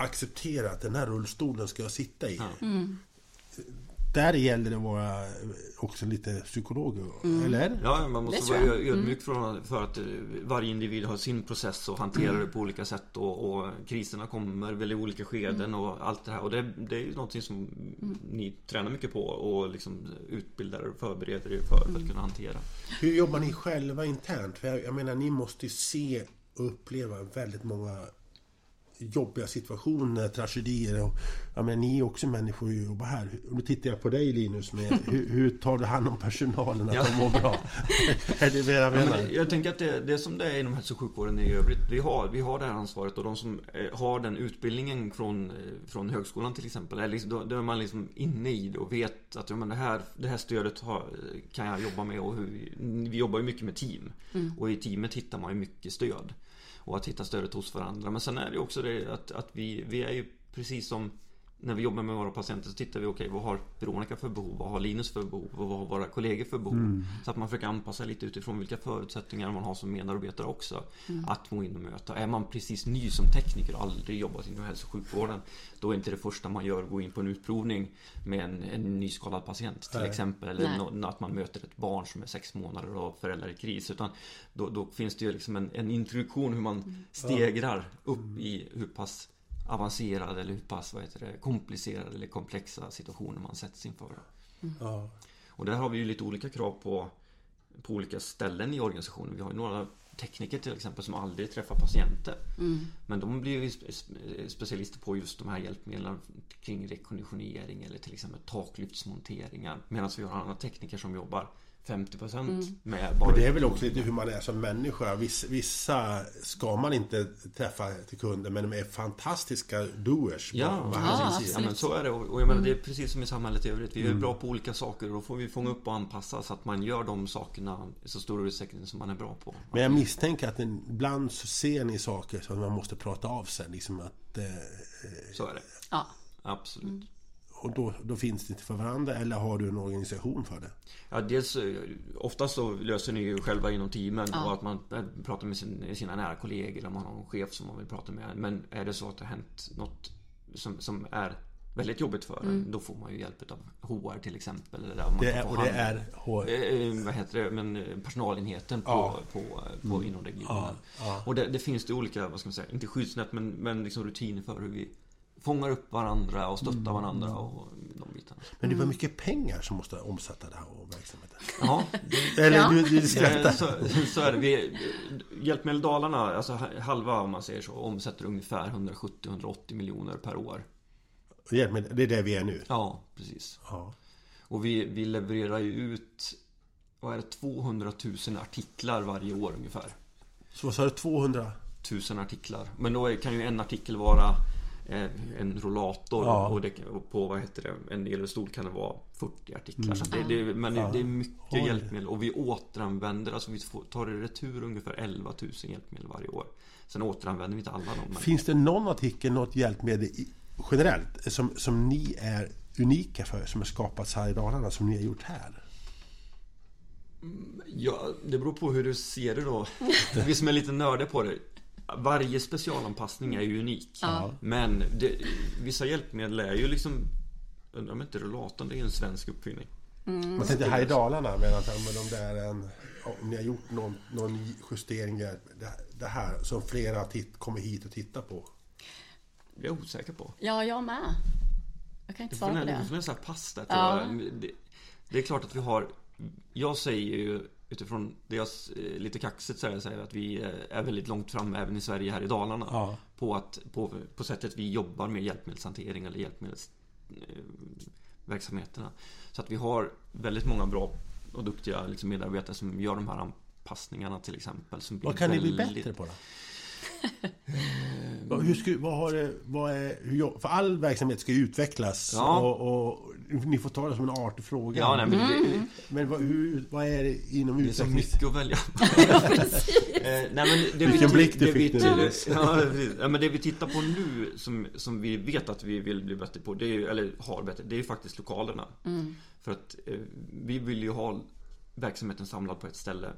S1: accepterar att den här rullstolen ska jag sitta i.
S2: Ja.
S1: Där gäller det att vara också lite psykolog,
S3: Mm.
S1: eller?
S2: Ja, man måste vara
S3: jag. Mm.
S2: ödmjuk för, att eh, varje individ har sin process och hanterar
S3: Mm.
S2: det på olika sätt och, och kriserna kommer väl i olika skeden
S3: Mm.
S2: och allt det här. Och det, det är ju någonting som ni tränar mycket på och liksom utbildar och förbereder er för, för
S3: Mm.
S2: att kunna hantera.
S1: Hur jobbar ni själva internt? För jag, jag menar, ni måste ju se och uppleva väldigt många jobbiga situationer, tragedier. Och, jag menar, ni är också människor och jobbar här. Och nu tittar jag på dig Linus. Med, hur, hur tar du hand om personalen att
S2: Ja.
S1: de mår bra? är det vad jag
S2: Ja,
S1: menar?
S2: men jag tänker att det, det är som det är inom hälso och sjukvården i övrigt. Vi har, vi har det här ansvaret och de som eh, har den utbildningen från, eh, från högskolan till exempel. Är liksom, då, då är man liksom inne i det och vet att ja, men det, här, det här stödet har, kan jag jobba med. Och hur, vi- jobbar ju mycket med team. Och i teamet hittar man ju mycket stöd. Och att hitta stödet hos varandra. Men sen är det ju också det att, att vi, vi är ju precis som när vi jobbar med våra patienter så tittar vi, okej vad har Veronica för behov? Vad har Linus för behov? Och vad har våra kollegor för behov? Så att man försöker anpassa lite utifrån vilka förutsättningar man har som medarbetare också. Att gå in och möta. Är man precis ny som tekniker och aldrig jobbat inom hälso och sjukvården. Då är inte det första man gör att gå in på en utprovning med en, en nyskadad patient till
S1: Nej.
S2: exempel. Eller nå- att man möter ett barn som är sex månader och föräldrar i kris. Utan då, då finns det ju liksom en, en introduktion hur man stegrar upp i hur pass avancerade eller hur pass vad heter det, komplicerade eller komplexa situationer man sätts inför.
S1: Ja.
S2: Och där har vi ju lite olika krav på, på olika ställen i organisationen. Vi har ju några tekniker till exempel som aldrig träffar patienter. Men de blir ju spe- spe- specialister på just de här hjälpmedlen kring rekonditionering eller till exempel taklyftsmonteringar. Medan vi har andra tekniker som jobbar 50% med bara...
S1: Men det är väl också lite hur man är som människa. Vissa, vissa ska man inte träffa till kunder, men de är fantastiska doers.
S2: Ja,
S3: Ja,
S2: ja men så är det. Och och jag menar, det är precis som i samhället i övrigt. Vi är bra på olika saker och då får vi fånga upp och anpassa så att man gör de sakerna i så stor utsträckning som man är bra på.
S1: Men jag misstänker att en- ibland så ser ni saker som man måste prata av sig. Liksom att, eh,
S2: Så är det.
S3: ja.
S2: Absolut.
S1: Och då, då finns det inte för varandra, eller har du en organisation för det?
S2: Ja, dels eh, oftast så löser ni ju själva inom teamen
S3: Ja.
S2: och att man eh, pratar med sin, sina nära kollegor eller man har någon chef som man vill prata med. Men är det så att det har hänt något som, som är väldigt jobbigt för en, då får man ju hjälp av HR till exempel. Eller man
S1: det är, och det är... H-
S2: Eh, vad heter det, men personalenheten på,
S1: Ja.
S2: på, på, inom regionen.
S1: Ja, ja.
S2: Och det, det finns det olika, vad ska man säga, inte skyddsnät men, men liksom rutiner för hur vi fångar upp varandra och stöttar varandra och de bitarna.
S1: Men det var mycket pengar som måste omsätta det här och verksamheten.
S2: Ja,
S1: Eller
S3: Ja.
S1: du, du skrattar.
S2: så, så är det. Vi, Hjälpmedel Dalarna, alltså halva om man säger så, omsätter ungefär 170-180 miljoner per år.
S1: Hjälp mig, det är där vi är nu.
S2: Ja, precis.
S1: Ja.
S2: Och vi, vi levererar ju ut, vad är det, 200 000 artiklar varje år ungefär.
S1: Så vad sa du, 200?
S2: tusen artiklar. Men då kan ju en artikel vara eh, en rollator
S1: Ja.
S2: och, det, och på vad heter det, en elstol kan det vara 40 artiklar. Så att det, det, men
S1: Ja.
S2: det är mycket
S1: Oj.
S2: hjälpmedel och vi återanvänder, alltså vi tar i retur ungefär 11 000 hjälpmedel varje år. Sen återanvänder vi inte alla dem.
S1: Finns det någon artikel, något hjälpmedel generellt som, som ni är unika för, som har skapats här i Dalarna, som ni har gjort här?
S2: ja, det beror på hur du ser det då. Vi som är lite nördiga på det. Varje specialanpassning är ju unik.
S3: Ja.
S2: Men det, vissa hjälpmedel är ju liksom Undrar om inte rullatorn det är en svensk uppfinning.
S1: Man tänkte här i Dalarna, men att men om det är en... Om ni har gjort någon, någon justering, det, det här som flera titt, kommer hit och tittar på.
S2: Det är jag osäker på.
S3: Ja, jag med. Jag kan inte
S2: Du får
S3: svara på
S2: nästan
S3: det.
S2: nästan pass där tror
S3: Ja.
S2: Det, det är klart att vi har Jag säger ju utifrån det jag eh, lite kaxigt säger, säger att vi eh, är väldigt långt fram även i Sverige här i Dalarna.
S1: Ja.
S2: På, att, på, på sättet vi jobbar med hjälpmedelshantering eller hjälpmedels eh. Så att vi har väldigt många bra och duktiga liksom, medarbetare som gör de här anpassningarna till exempel.
S1: Vad kan ni bli bättre på då? Hur ska, vad har det, vad är, hur, för all verksamhet ska ju utvecklas
S2: Ja.
S1: och, och ni får ta det som en artig fråga.
S2: Ja, nej, men det,
S1: Men vad, hur, vad är det inom
S2: Det är så mycket att välja eh, nej, men det
S1: Vilken
S2: vi,
S1: blick du
S2: det
S1: fick
S2: vi,
S1: nu,
S2: ja, men det vi tittar på nu som, som vi vet att vi vill bli bättre på, det är, eller har bättre, det är faktiskt lokalerna. För att eh, vi vill ju ha verksamheten samlad på ett ställe.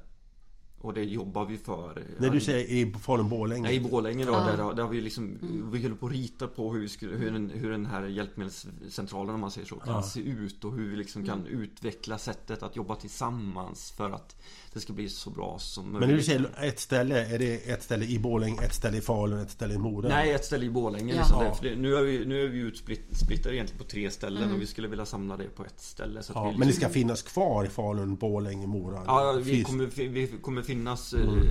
S2: Och det jobbar vi för.
S1: När du säger i Falun-Borlänge?
S2: Nej, i Borlänge då,
S3: Ja.
S2: där, där har vi liksom Vi håller på att rita på hur, vi skulle, hur, den, hur den här hjälpmedelscentralen om man säger så kan
S1: Ja.
S2: se ut och hur vi liksom kan utveckla sättet att jobba tillsammans för att det ska bli så bra som
S1: Men när du säger ett ställe, är det ett ställe i Borlänge, ett ställe i Falun, ett ställe i Mora?
S2: Nej, ett ställe i Borlänge. Liksom
S1: Ja.
S2: det. Nu är vi, nu är vi utsplittrade egentligen på tre ställen och vi skulle vilja samla det på ett ställe. Så att
S1: Ja,
S2: vi
S1: men det
S2: liksom,
S1: ska finnas kvar i Falun, Borlänge, Mora?
S2: Ja, vi kommer, vi kommer finnas eh,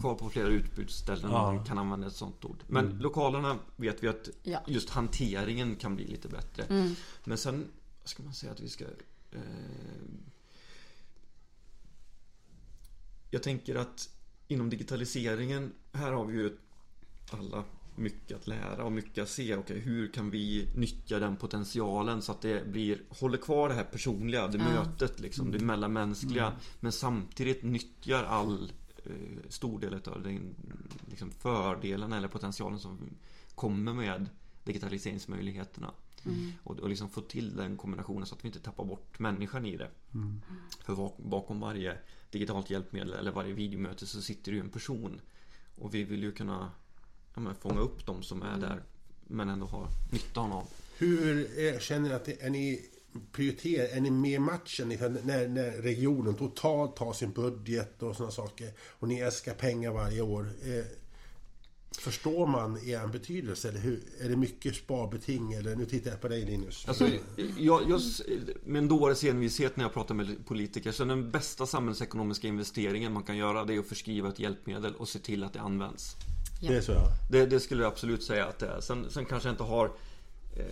S2: kvar på flera utbudsställen
S1: Ja.
S2: om man kan använda ett sånt ord. Men lokalerna vet vi att
S3: Ja.
S2: just hanteringen kan bli lite bättre.
S3: Mm.
S2: Men sen, vad ska man säga att vi ska... Eh, jag tänker att inom digitaliseringen, här har vi ju alla mycket att lära och mycket att se. Okej, hur kan vi nyttja den potentialen så att det blir, håller kvar det här personliga, det
S3: Ja.
S2: mötet liksom, det mellanmänskliga. Men samtidigt nyttjar all eh, stor del av den liksom, fördelen eller potentialen som kommer med digitaliseringsmöjligheterna. Och, och liksom få till den kombinationen så att vi inte tappar bort människan i det. För bak- bakom varje digitalt hjälpmedel eller varje videomöte så sitter ju en person. Och vi vill ju kunna ja, men, fånga upp de som är där men ändå ha nytta av.
S1: Hur är, känner ni att är ni prioriterar, är ni med i matchen när, när regionen totalt tar sin budget och sådana saker och ni äskar pengar varje år? Eh, förstår man er betydelse eller hur, är det mycket sparbeting eller nu tittar jag på dig Linus.
S2: Alltså, jag, jag, med en dåres envishet när jag pratar med politiker så den bästa samhällsekonomiska investeringen man kan göra det är att förskriva ett hjälpmedel och se till att det används.
S1: Det är så ja.
S2: Det, det skulle jag absolut säga att det är. Sen, sen kanske jag inte har eh,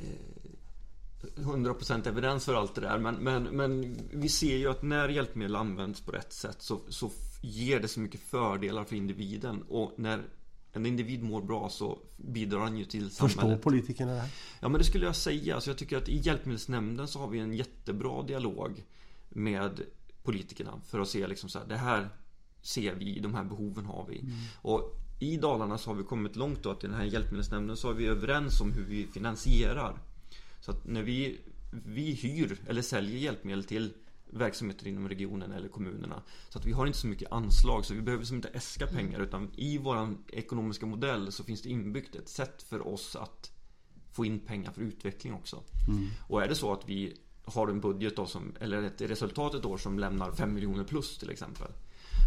S2: eh, 100% evidens för allt det där. Men, men, men vi ser ju att när hjälpmedel används på rätt sätt så, så ger det så mycket fördelar för individen. Och när en individ mår bra så bidrar han ju till
S1: Förstår
S2: samhället.
S1: politikerna det här?
S2: Ja men det skulle jag säga. Alltså jag tycker att i Hjälpmedelsnämnden så har vi en jättebra dialog med politikerna för att se liksom så här, det här ser vi, de här behoven har vi. Och i Dalarna så har vi kommit långt då att i den här Hjälpmedelsnämnden så är vi överens om hur vi finansierar. Så att när vi, vi hyr eller säljer hjälpmedel till verksamheter inom regionen eller kommunerna. Så att vi har inte så mycket anslag så vi behöver liksom inte äska pengar utan i våran ekonomiska modell så finns det inbyggt ett sätt för oss att få in pengar för utveckling också. Och är det så att vi har en budget då som, eller ett resultat ett år som lämnar 5 miljoner plus till exempel.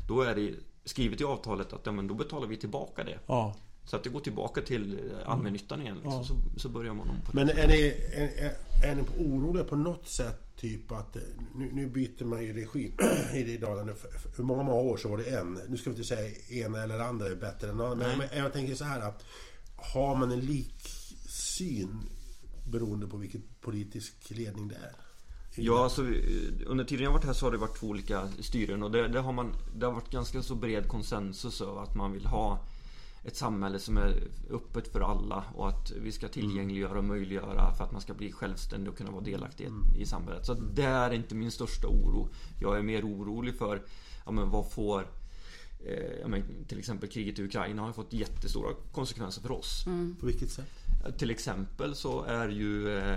S2: Då är det skrivet i avtalet att ja, men då betalar vi tillbaka det.
S1: Ja.
S2: Så att det går tillbaka till allmännyttan igen. Liksom.
S1: Ja.
S2: Så, så börjar man om på
S1: Men är ni, är, är, är ni oroliga på något sätt? Typ att eh, nu, nu byter man ju regim i Dalarna. För, många, många år så var det en. Nu ska vi inte säga ena eller andra är bättre än annan. Men, jag tänker så här. att Har man en liksyn beroende på vilken politisk ledning det är?
S2: Ja, alltså, eh, under tiden jag varit här så har det varit två olika styren och det, det, har, man, det har varit ganska så bred konsensus över att man vill ha ett samhälle som är öppet för alla och att vi ska tillgängliggöra och möjliggöra för att man ska bli självständig och kunna vara delaktig i samhället. Så att det är inte min största oro. Jag är mer orolig för, ja men vad får eh, men, till exempel kriget i Ukraina har fått jättestora konsekvenser för oss.
S1: På vilket sätt?
S2: Till exempel så är ju, eh,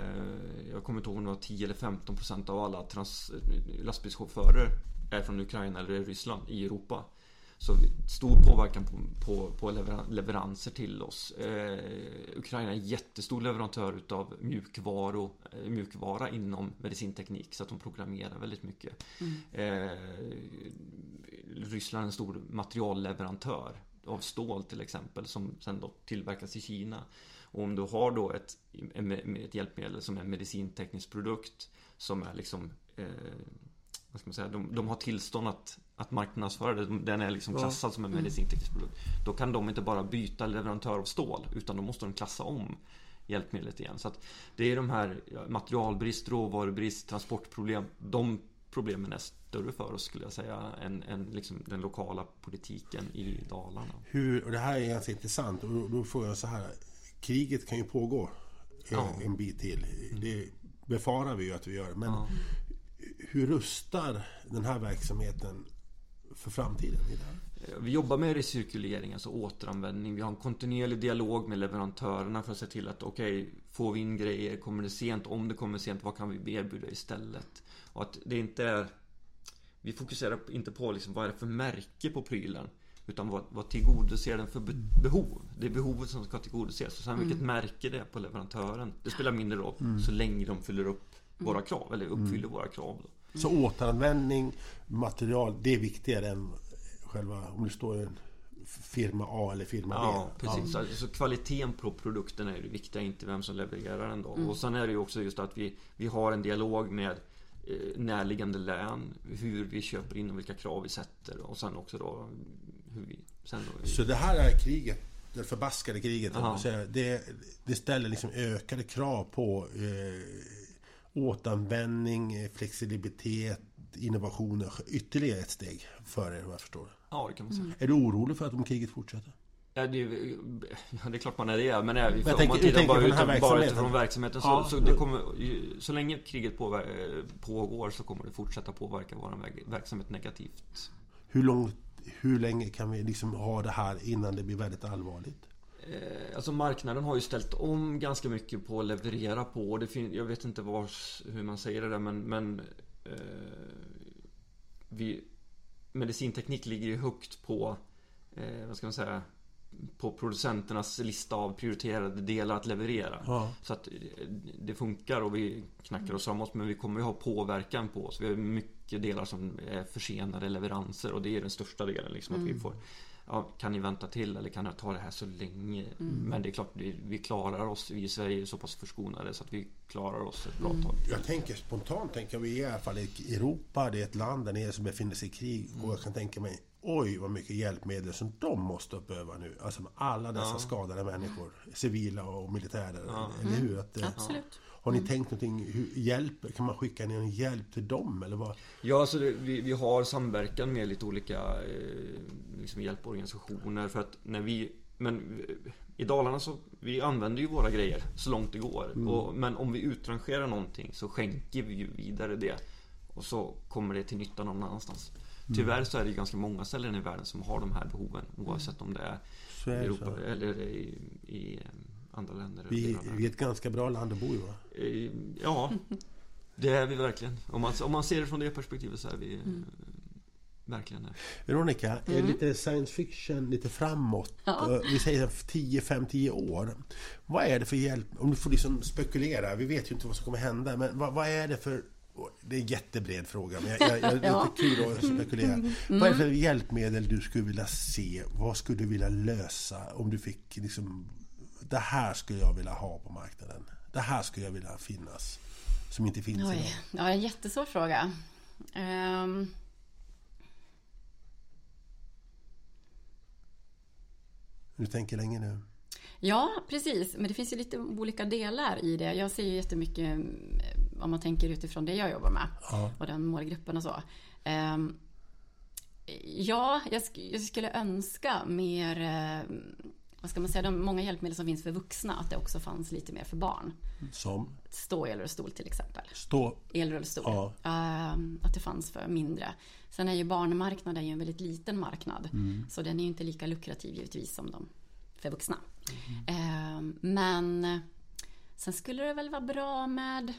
S2: jag kommer inte ihåg om det var 10 eller 15 procent av alla trans, lastbilschaufförer är från Ukraina eller Ryssland i Europa. Så stor påverkan på, på, på leveran- leveranser till oss. Eh, Ukraina är en jättestor leverantör utav mjukvaro, eh, mjukvara inom medicinteknik så att de programmerar väldigt mycket. Eh, Ryssland är en stor materialleverantör av stål till exempel som sen då tillverkas i Kina. Och om du har då ett, ett hjälpmedel som är en medicinteknisk produkt som är liksom eh, vad ska man säga, de, de har tillstånd att, att marknadsföra det. Den är liksom klassad som en medicinteknisk produkt. Då kan de inte bara byta leverantör av stål utan då måste de klassa om hjälpmedlet igen. Så det är de här materialbrist, råvarubrist, transportproblem. De problemen är större för oss skulle jag säga än, än liksom den lokala politiken i Dalarna.
S1: Hur, och det här är ganska intressant. Och då, då får jag så här. Kriget kan ju pågå eh,
S2: Ja.
S1: en bit till. Det befarar vi ju att vi gör. Men
S2: Ja.
S1: hur rustar den här verksamheten för framtiden? I det här?
S2: Vi jobbar med recirkulering, alltså återanvändning. Vi har en kontinuerlig dialog med leverantörerna för att se till att okej, får vi in grejer, kommer det sent? Om det kommer sent, vad kan vi erbjuda istället? Och att det inte är... Vi fokuserar inte på liksom, vad är det för märke på prylen? Utan vad, vad tillgodoser den för be- behov? Det är behovet som ska tillgodoses. Och sen vilket märke det är på leverantören. Det spelar mindre roll så länge de fyller upp våra krav, eller uppfyller våra krav. Då.
S1: Så återanvändning, material, det är viktigare än själva, om det står en firma A eller firma
S2: Ja,
S1: B.
S2: precis. Så, så kvaliteten på produkten är ju det viktiga, inte vem som levererar den då. Och sen är det ju också just att vi, vi har en dialog med närliggande län, hur vi köper in och vilka krav vi sätter. Och sen också då hur vi... Sen då,
S1: Så det här är kriget, det förbaskade kriget, det, det ställer liksom ökade krav på eh, återanvändning, eh, flexibilitet, innovationer, ytterligare ett steg före vad jag förstår.
S2: ja, det kan man säga.
S1: Är du orolig för att om kriget fortsätter?
S2: Ja, det, är- ja, det är klart man är det, men
S1: jag
S2: om
S1: tänker-
S2: man
S1: jag
S2: tittar
S1: tänker
S2: bara, bara
S1: verksamheten.
S2: utifrån verksamheten så,
S1: Ja.
S2: så, det kommer, så länge kriget påver- pågår så kommer det fortsätta påverka vår verksamhet negativt.
S1: Hur, långt, hur länge kan vi liksom ha det här innan det blir väldigt allvarligt?
S2: Eh, Alltså marknaden har ju ställt om ganska mycket på att leverera på. Och det fin- jag vet inte vars, hur man säger det där men, men eh, vi, Medicinteknik ligger ju högt på, eh, vad ska man säga, på producenternas lista av prioriterade delar att leverera.
S1: Ja.
S2: Så att eh, det funkar och vi knackar oss framåt men vi kommer ju ha påverkan på oss. Vi har mycket delar som är försenade leveranser och det är den största delen. Liksom, att vi får, ja, kan ni vänta till eller kan jag ta det här så länge? Men det är klart, vi, vi klarar oss. Vi i Sverige är så pass förskonade så att vi klarar oss ett bra tag.
S1: Jag tänker spontant, tänker vi i alla fall i Europa, det är ett land där nere som befinner sig i krig och jag kan tänka mig Oj vad mycket hjälpmedel som de måste uppöva nu. Alltså med alla dessa skadade människor. Civila och militärer. Eller hur? Att, eh,
S3: Absolut.
S1: Har ni tänkt någonting? Hur, hjälp, kan man skicka ner en hjälp till dem? Eller vad?
S2: Ja, alltså det, vi, vi har samverkan med lite olika eh, liksom hjälporganisationer för att när vi men eh, i Dalarna så vi använder ju våra grejer så långt det går. Och, men om vi utrangerar någonting så skänker vi ju vidare det. Och så kommer det till nytta någon annanstans. Tyvärr så är det ganska många ställen i världen som har de här behoven. Oavsett om det är
S1: Så är
S2: i Europa
S1: så.
S2: eller i, i eh, andra länder.
S1: Vi, vi är ett ganska bra land att bo i va?
S2: Eh, Ja, det är vi verkligen. Om man, om man ser det från det perspektivet så är vi eh, verkligen det.
S1: Veronica, är lite science fiction, lite framåt.
S3: Ja.
S1: Eh, Vi säger 10, 5, 10 år. Vad är det för hjälp? Om du får liksom spekulera, vi vet ju inte vad som kommer hända. Men vad, vad är det för Det är en jättebred fråga, men jag, jag, jag, det är
S3: Ja.
S1: kul att spekulera. Vad är det för hjälpmedel du skulle vilja se? Vad skulle du vilja lösa om du fick liksom... Det här skulle jag vilja ha på marknaden. Det här skulle jag vilja finnas. Som inte finns idag.
S3: Oj, ja, en jättesvår fråga. Ehm,
S1: Du tänker länge nu.
S3: Ja, precis. Men det finns ju lite olika delar i det. Jag ser ju jättemycket, om man tänker utifrån det jag jobbar med
S1: Ja.
S3: och den målgruppen och så. Ehm, Ja, jag, jag skulle önska mer, eh, vad ska man säga, de många hjälpmedel som finns för vuxna, att det också fanns lite mer för barn.
S1: Som
S3: Stå elrullstol till exempel.
S1: stå...
S3: Elrullstol.
S1: Ja.
S3: Ehm, att det fanns för mindre. Sen är ju barnmarknaden ju en väldigt liten marknad. Så den är ju inte lika lukrativ givetvis som de för vuxna. Ehm, men sen skulle det väl vara bra med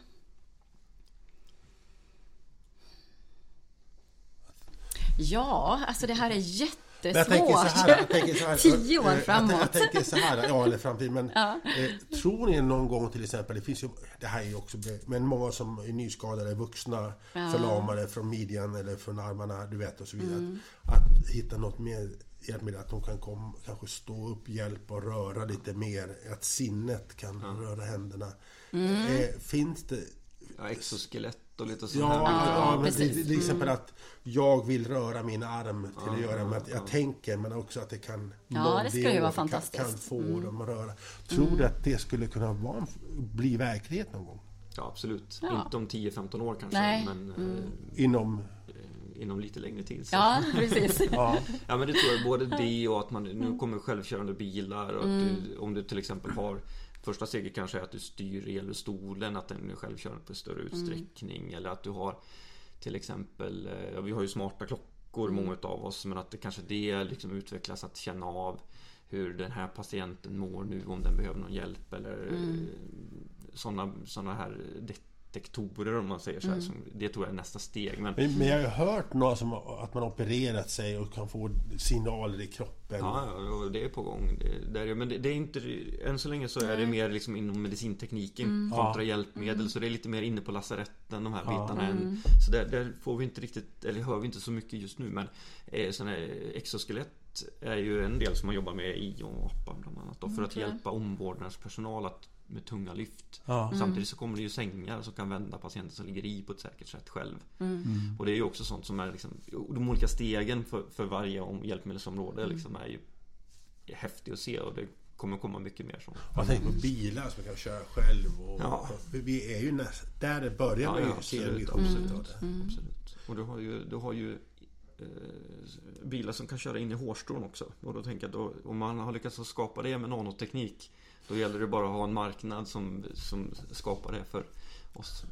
S3: Ja, alltså det här är
S1: så
S3: jättesvårt.
S1: här, jag tänker så här
S3: Tio år
S1: eh, jag-
S3: framåt.
S1: Jag, tänker så här, ja eller framtid, men
S3: Ja.
S1: eh, tror ni någon gång till exempel, det finns ju, det här är ju också, men många som är nyskadade, vuxna, förlamade från midjan eller från armarna, du vet och så vidare.
S3: Mm.
S1: Att hitta något mer hjälpmedel, att de kan komma, kanske stå upp, hjälpa och röra lite mer, att sinnet kan röra händerna.
S3: Mm.
S1: Eh, finns det
S2: Ja, exoskelett och lite sånt
S1: Ja,
S2: här.
S1: ja, men
S3: precis.
S1: till, till exempel att jag vill röra min arm till att göra med att jag tänker men också att det kan
S3: Ja, det skulle ju vara
S1: kan,
S3: fantastiskt.
S1: kan få dem att röra. Tror du att det skulle kunna vara, bli verklighet någon gång?
S2: Ja, absolut.
S3: Ja.
S2: Inte om 10-15 år kanske,
S3: Nej.
S2: men eh,
S1: Inom...
S2: eh, inom lite längre tid. Så.
S3: Ja, precis.
S1: Ja,
S2: Ja men det tror jag, både det och att man nu kommer självkörande bilar och att
S3: Mm.
S2: du, om du till exempel har Första steget kanske är att du styr elstolen, att den är självkörande på större
S3: Mm.
S2: utsträckning eller att du har Till exempel, eh, ja, vi har ju smarta klockor
S3: Mm.
S2: många av oss men att det kanske det liksom utvecklas att känna av Hur den här patienten mår nu, om den behöver någon hjälp eller
S3: Mm.
S2: sådana såna här detektorer om man säger så här.
S3: Mm.
S2: Det tror jag är nästa steg. Men
S1: men, men jag har ju hört några som, att man opererat sig och kan få signaler i kroppen.
S2: Ja, ja, och det är på gång. Det, det är, men det, det är inte... Än så länge så är det mer liksom inom medicintekniken kontra hjälpmedel. Så det är lite mer inne på lasaretten, de här bitarna. Än, så där, där får vi inte riktigt, eller hör vi inte så mycket just nu. Men eh, sådana här exoskelett är ju en del som man jobbar med i och APA bland annat. Då, för att
S3: okej.
S2: hjälpa omvårdnadspersonal att, med tunga lyft.
S1: Ja.
S2: Samtidigt så kommer det ju sängar som kan vända patienter som ligger i på ett säkert sätt själv.
S3: Mm.
S2: Och det är ju också sånt som är liksom, de olika stegen för, för varje om- hjälpmedelsområde liksom är ju häftigt att se och det kommer komma mycket mer sånt.
S1: Jag tänker på bilar som man kan köra själv. Och,
S2: Ja.
S1: för Vi är ju näst, där börjar man ju se en vision
S2: absolut,
S1: av det.
S2: absolut. Och du har ju, du har ju eh, bilar som kan köra in i hårstrån också. Och då tänker jag då, om man har lyckats skapa det med nanoteknik då gäller det bara att ha en marknad som, som skapar det för oss.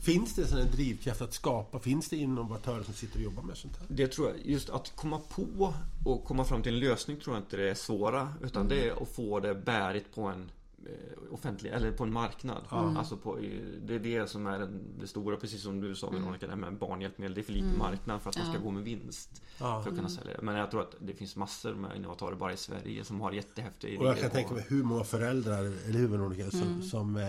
S1: Finns det en drivkraft att skapa? Finns det innovatörer som sitter och jobbar med sånt här?
S2: Det tror jag, just att komma på och komma fram till en lösning tror jag inte det är svåra. Utan det är att få det bärigt på en offentlig, eller på en marknad. Alltså på, det är det som är den, det stora, precis som du sa Veronica, det här med barnhjälpmedel. Det är för liten marknad för att de ska gå med vinst.
S1: Ja.
S2: För att kunna sälja det. Men jag tror att det finns massor med innovatörer bara i Sverige som har jättehäftiga
S1: Och jag
S2: idéer
S1: kan
S2: på-
S1: tänka mig hur många föräldrar, eller hur Veronica, som, som eh,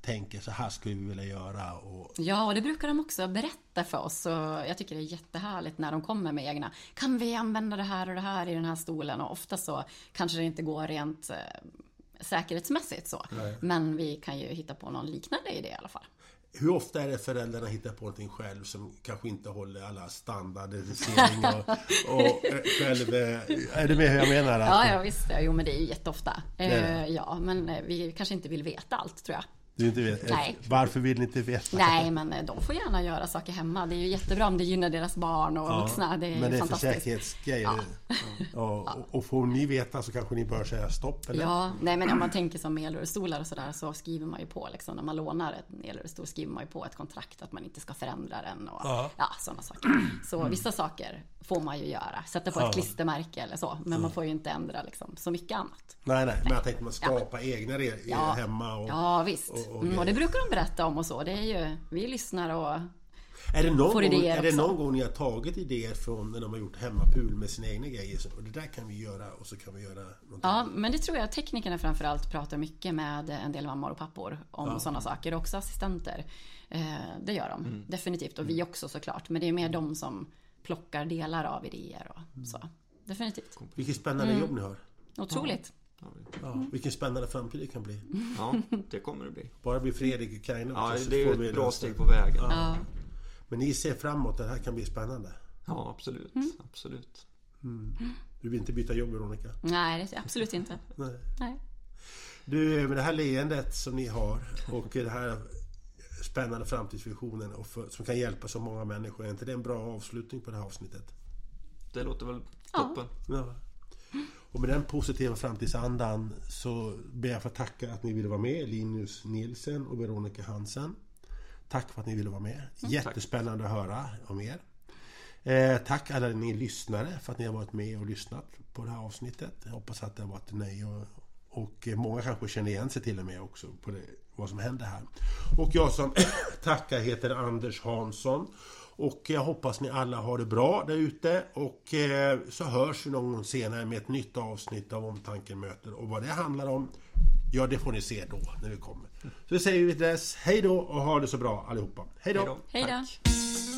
S1: tänker så här skulle vi vilja göra. Och,
S3: Ja, och det brukar de också berätta för oss. Och jag tycker det är jättehärligt när de kommer med egna. Kan vi använda det här och det här i den här stolen? Och ofta så kanske det inte går rent eh, säkerhetsmässigt så. Men vi kan ju hitta på någon liknande idé i alla fall.
S1: hur ofta är det föräldrarna hittar på någonting själv som kanske inte håller alla standardisering och, och själv... eh, Är du med hur jag menar? Att
S3: Ja, ja visst. Jo, men det är ju jätteofta.
S1: det.
S3: Eh, ja, men eh, vi kanske inte vill veta allt tror jag.
S1: Du inte vet,
S3: Nej.
S1: Varför vill ni inte veta?
S3: Nej, men eh, de får gärna göra saker hemma. Det är ju jättebra om det gynnar deras barn och vuxna. Det är,
S1: men det är för
S3: fantastiskt.
S1: säkerhetsgrejer. Och, och, och får ni veta så kanske ni bör säga stopp eller?
S3: Ja, nej men om man tänker som elrullstolar och sådär så skriver man ju på liksom när man lånar en elrullstol skriver man ju på ett kontrakt att man inte ska förändra den och
S1: Ja.
S3: ja, sådana saker. Så vissa saker får man ju göra, sätta på
S1: Ja.
S3: ett klistermärke eller så, men man får ju inte ändra liksom så mycket annat.
S1: Nej, nej, men jag tänkte man skapa egna re-
S3: Ja.
S1: hemma och...
S3: Ja, visst.
S1: och- och
S3: Mm, och det brukar de berätta om och så. Det är ju, vi lyssnar och
S1: Är det, någon
S3: får
S1: gång,
S3: idéer
S1: är det någon gång ni har tagit idéer från när de har gjort hemmapul med sina egna grejer? Och det där kan vi göra och så kan vi göra någonting.
S3: Ja, men det tror jag teknikerna framförallt pratar mycket med en del mammor och pappor om sådana saker. Också assistenter. Eh, det gör de
S1: Mm.
S3: definitivt. Och vi också såklart. Men det är mer de som plockar delar av idéer och så. Definitivt.
S1: Vilket spännande
S3: Mm.
S1: jobb ni har.
S3: Otroligt.
S1: Ja, vilken spännande framtid det kan bli.
S2: Ja, det kommer det bli.
S1: Bara blir Fredrik och Carina
S2: Ja, det är ju ett bra steg
S1: det.
S2: på vägen.
S3: Ja.
S1: Men ni ser framåt, det här kan bli spännande.
S2: Ja, absolut. Absolut.
S1: Du vill inte byta jobb Veronica?
S3: Nej, det absolut inte.
S1: Nej.
S3: Nej.
S1: Du, med det här leendet som ni har och den här spännande framtidsvisionen och för, som kan hjälpa så många människor. Är inte det en bra avslutning på det här avsnittet?
S2: Det låter väl
S3: Ja.
S2: toppen.
S1: Ja. Och med den positiva framtidsandan så ber jag för att tacka att ni ville vara med, Linus Nielsen och Veronica Hansen. Tack för att ni ville vara med. Jättespännande att höra om er. Eh, tack alla ni lyssnare för att ni har varit med och lyssnat på det här avsnittet. Jag hoppas att det har varit ett nöje och, och många kanske känner igen sig till och med också på det, vad som händer här. Och jag som tackar heter Anders Hansson. Och jag hoppas ni alla har det bra där ute och eh, så hörs vi någon gång senare med ett nytt avsnitt av Omtanken möter och vad det handlar om Ja, det får ni se då när vi kommer. Så säger vi till dess hej då och ha det så bra allihopa. Hej då!
S2: Hej då.
S3: Hej då.
S2: Tack.